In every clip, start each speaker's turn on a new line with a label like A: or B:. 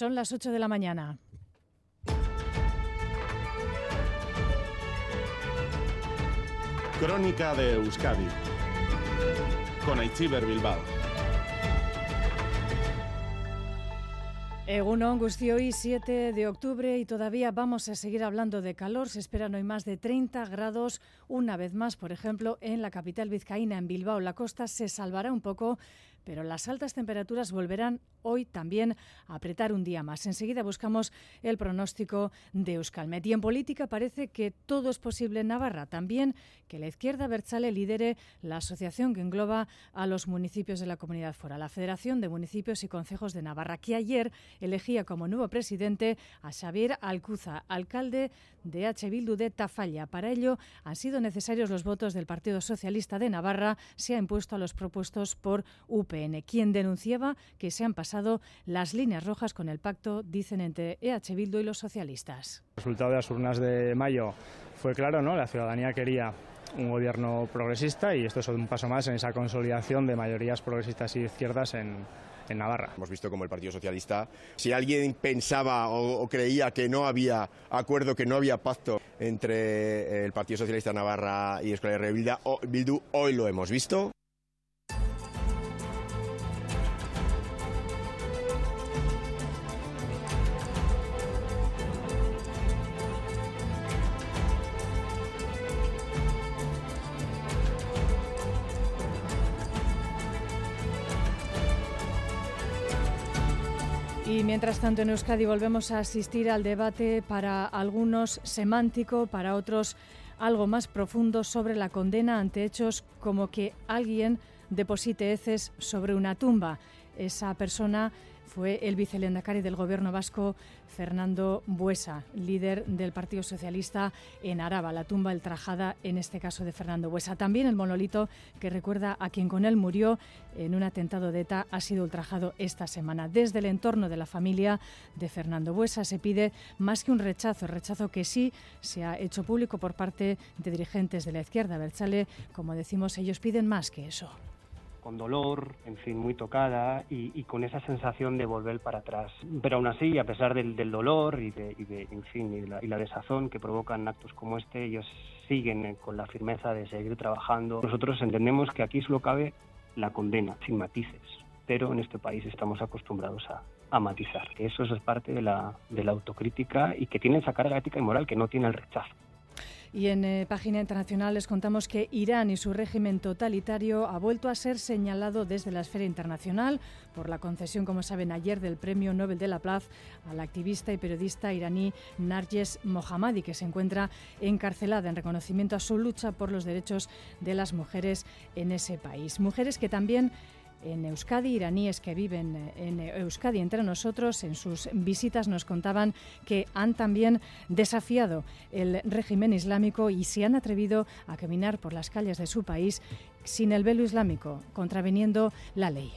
A: Son las 8 de la mañana.
B: Crónica de Euskadi con Aichiber Bilbao.
A: Egunon, hoy 7 de octubre y todavía vamos a seguir hablando de calor. Se esperan hoy más de 30 grados. Una vez más, por ejemplo, en la capital vizcaína, en Bilbao, la costa se salvará un poco, pero las altas temperaturas volverán hoy también a apretar un día más. Enseguida buscamos el pronóstico de Euskalmet. Y en política parece que todo es posible en Navarra. También que la izquierda Berchale lidere la asociación que engloba a los municipios de la comunidad foral, la Federación de Municipios y Concejos de Navarra, que ayer elegía como nuevo presidente a Xavier Alcuza, alcalde de H. Bildu de Tafalla. Para ello han sido necesarios los votos del Partido Socialista de Navarra. Se ha impuesto a los propuestos por UPN, quien denunciaba que se han pasado las líneas rojas con el pacto, dicen, entre EH Bildu y los socialistas.
C: El resultado de las urnas de mayo fue claro, ¿no? La ciudadanía quería un gobierno progresista y esto es un paso más en esa consolidación de mayorías progresistas y izquierdas en, Navarra.
D: Hemos visto como el Partido Socialista, si alguien pensaba o, creía que no había acuerdo, que no había pacto entre el Partido Socialista Navarra y Escuela de Bildu, hoy lo hemos visto.
A: Y mientras tanto en Euskadi volvemos a asistir al debate para algunos semántico, para otros algo más profundo sobre la condena ante hechos como que alguien deposite heces sobre una tumba. Esa persona fue el vicelendacari del gobierno vasco, Fernando Buesa, líder del Partido Socialista en Araba, la tumba el trajada en este caso de Fernando Buesa. También el monolito que recuerda a quien con él murió en un atentado de ETA ha sido ultrajado esta semana. Desde el entorno de la familia de Fernando Buesa se pide más que un rechazo, rechazo que sí se ha hecho público por parte de dirigentes de la izquierda Berchale. Como decimos, ellos piden más que eso
E: con dolor, en fin, muy tocada y, con esa sensación de volver para atrás. Pero aún así, a pesar del, dolor y de, en fin, y la, desazón que provocan actos como este, ellos siguen eh, con la firmeza de seguir trabajando. Nosotros entendemos que aquí solo cabe la condena, sin matices, pero en este país estamos acostumbrados a, a matizar. Eso es parte de la, de la autocrítica y que tiene esa carga ética y moral que no tiene el rechazo.
A: Y en eh, página internacional les contamos que Irán y su régimen totalitario ha vuelto a ser señalado desde la esfera internacional por la concesión, como saben, ayer del Premio Nobel de la Paz a la activista y periodista iraní Narges Mohammadi, que se encuentra encarcelada en reconocimiento a su lucha por los derechos de las mujeres en ese país. Mujeres que también en Euskadi, iraníes que viven eh, en Euskadi entre nosotros, en sus visitas nos contaban que han también desafiado el régimen islámico y se han atrevido a caminar por las calles de su país sin el velo islámico, contraveniendo la ley.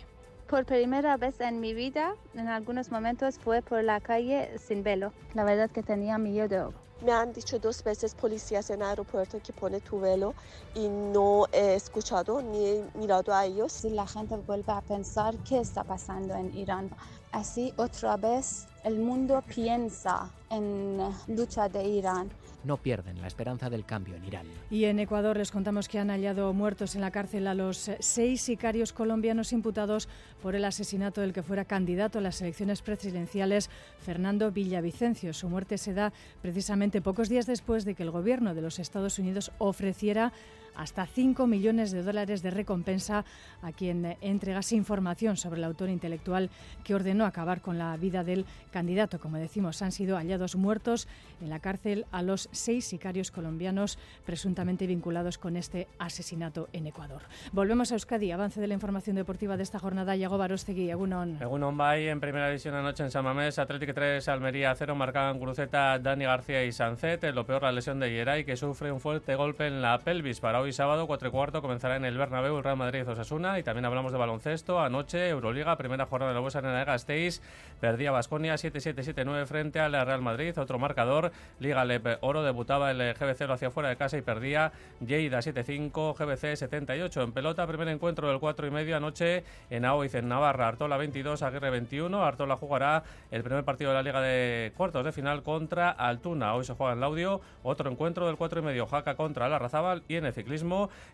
F: Por primera vez en mi vida, en algunos momentos fue por la calle sin velo. La verdad que tenía miedo
G: me han dicho dos veces policías en el aeropuerto que pone tu velo y no he escuchado ni he mirado a ellos.
F: Si la gente vuelve a pensar qué está pasando en Irán, así otra vez el mundo piensa en lucha de Irán
H: no pierden la esperanza del cambio en Irán.
A: Y en Ecuador les contamos que han hallado muertos en la cárcel a los seis sicarios colombianos imputados por el asesinato del que fuera candidato a las elecciones presidenciales, Fernando Villavicencio. Su muerte se da precisamente pocos días después de que el gobierno de los Estados Unidos ofreciera hasta 5 millones de dólares de recompensa a quien entregase información sobre el autor intelectual que ordenó acabar con la vida del candidato. Como decimos, han sido hallados muertos en la cárcel a los seis sicarios colombianos presuntamente vinculados con este asesinato en Ecuador. Volvemos a Euskadi. Avance de la información deportiva de esta jornada. Yago Barostegui, Egunon.
I: Egunon Bay en primera división anoche en San Mamés. Atlético 3, Almería 0. Marcaban Cruceta, Dani García y Sancet. Lo peor la lesión de Yeray que sufre un fuerte golpe en la pelvis. Para hoy sábado, 4 y cuarto, comenzará en el Bernabéu el Real Madrid-Osasuna y también hablamos de baloncesto. Anoche, Euroliga, primera jornada de la Buesa en Gasteiz, perdía Basconia 7-7-7-9 frente al Real Madrid. Otro marcador, Liga Lep Oro, debutaba el GBC hacia fuera de casa y perdía Lleida 7-5, GBC 78. En pelota, primer encuentro del 4 y medio anoche en Aoiz, en Navarra. Artola 22, Aguirre 21. Artola jugará el primer partido de la Liga de Cuartos de final contra Altuna. Hoy se juega en Laudio otro encuentro del 4 y medio, Jaca contra Larrazábal. Y en el ciclismo,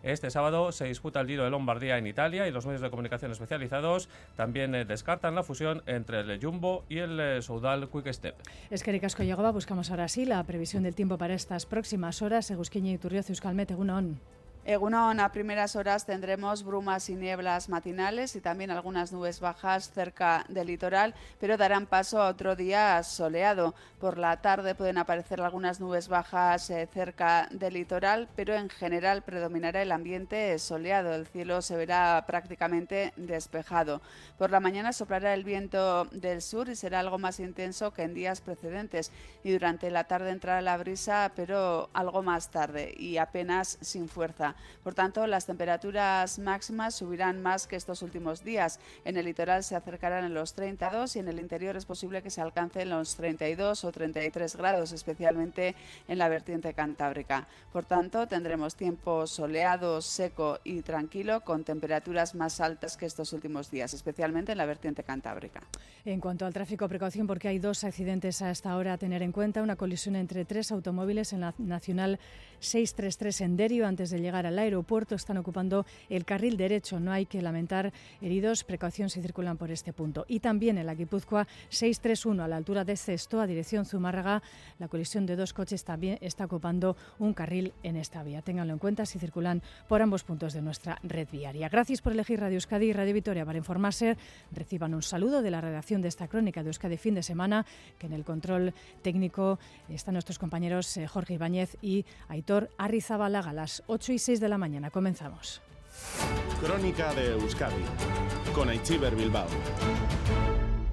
I: este sábado se disputa el Giro de Lombardía en Italia y los medios de comunicación especializados también eh, descartan la fusión entre el Jumbo y el eh, Quick Step.
A: Es que Ricasco llegaba, buscamos ahora sí la previsión del tiempo para estas próximas horas. Egusquiña y Turrioz, Euskalmet, Egunon.
J: Egunon, a primeras horas tendremos brumas y nieblas matinales y también algunas nubes bajas cerca del litoral, pero darán paso a otro día soleado. Por la tarde pueden aparecer algunas nubes bajas eh, cerca del litoral, pero en general predominará el ambiente soleado. El cielo se verá prácticamente despejado. Por la mañana soplará el viento del sur y será algo más intenso que en días precedentes. Y durante la tarde entrará la brisa, pero algo más tarde y apenas sin fuerza. Por tanto, las temperaturas máximas subirán más que estos últimos días. En el litoral se acercarán en los 32 y en el interior es posible que se alcancen los 32 o 33 grados, especialmente en la vertiente cantábrica. Por tanto, tendremos tiempo soleado, seco y tranquilo con temperaturas más altas que estos últimos días, especialmente en la vertiente cantábrica.
A: En cuanto al tráfico, precaución porque hay dos accidentes a esta hora a tener en cuenta. Una colisión entre tres automóviles en la Nacional 633 en Derio antes de llegar al aeropuerto. Están ocupando el carril derecho. No hay que lamentar heridos. Precaución si circulan por este punto. Y también en la Guipúzcoa 631 a la altura de Cesto, a dirección Zumárraga. La colisión de dos coches también está ocupando un carril en esta vía. Ténganlo en cuenta si circulan por ambos puntos de nuestra red viaria. Gracias por elegir Radio Euskadi y Radio Vitoria para informarse. Reciban un saludo de la redacción de esta crónica de Euskadi fin de semana, que en el control técnico están nuestros compañeros eh, Jorge Ibáñez y Aitor Arrizabalaga a las 8 y 6 de la mañana. Comenzamos.
B: Crónica de Euskadi con Aichiber Bilbao.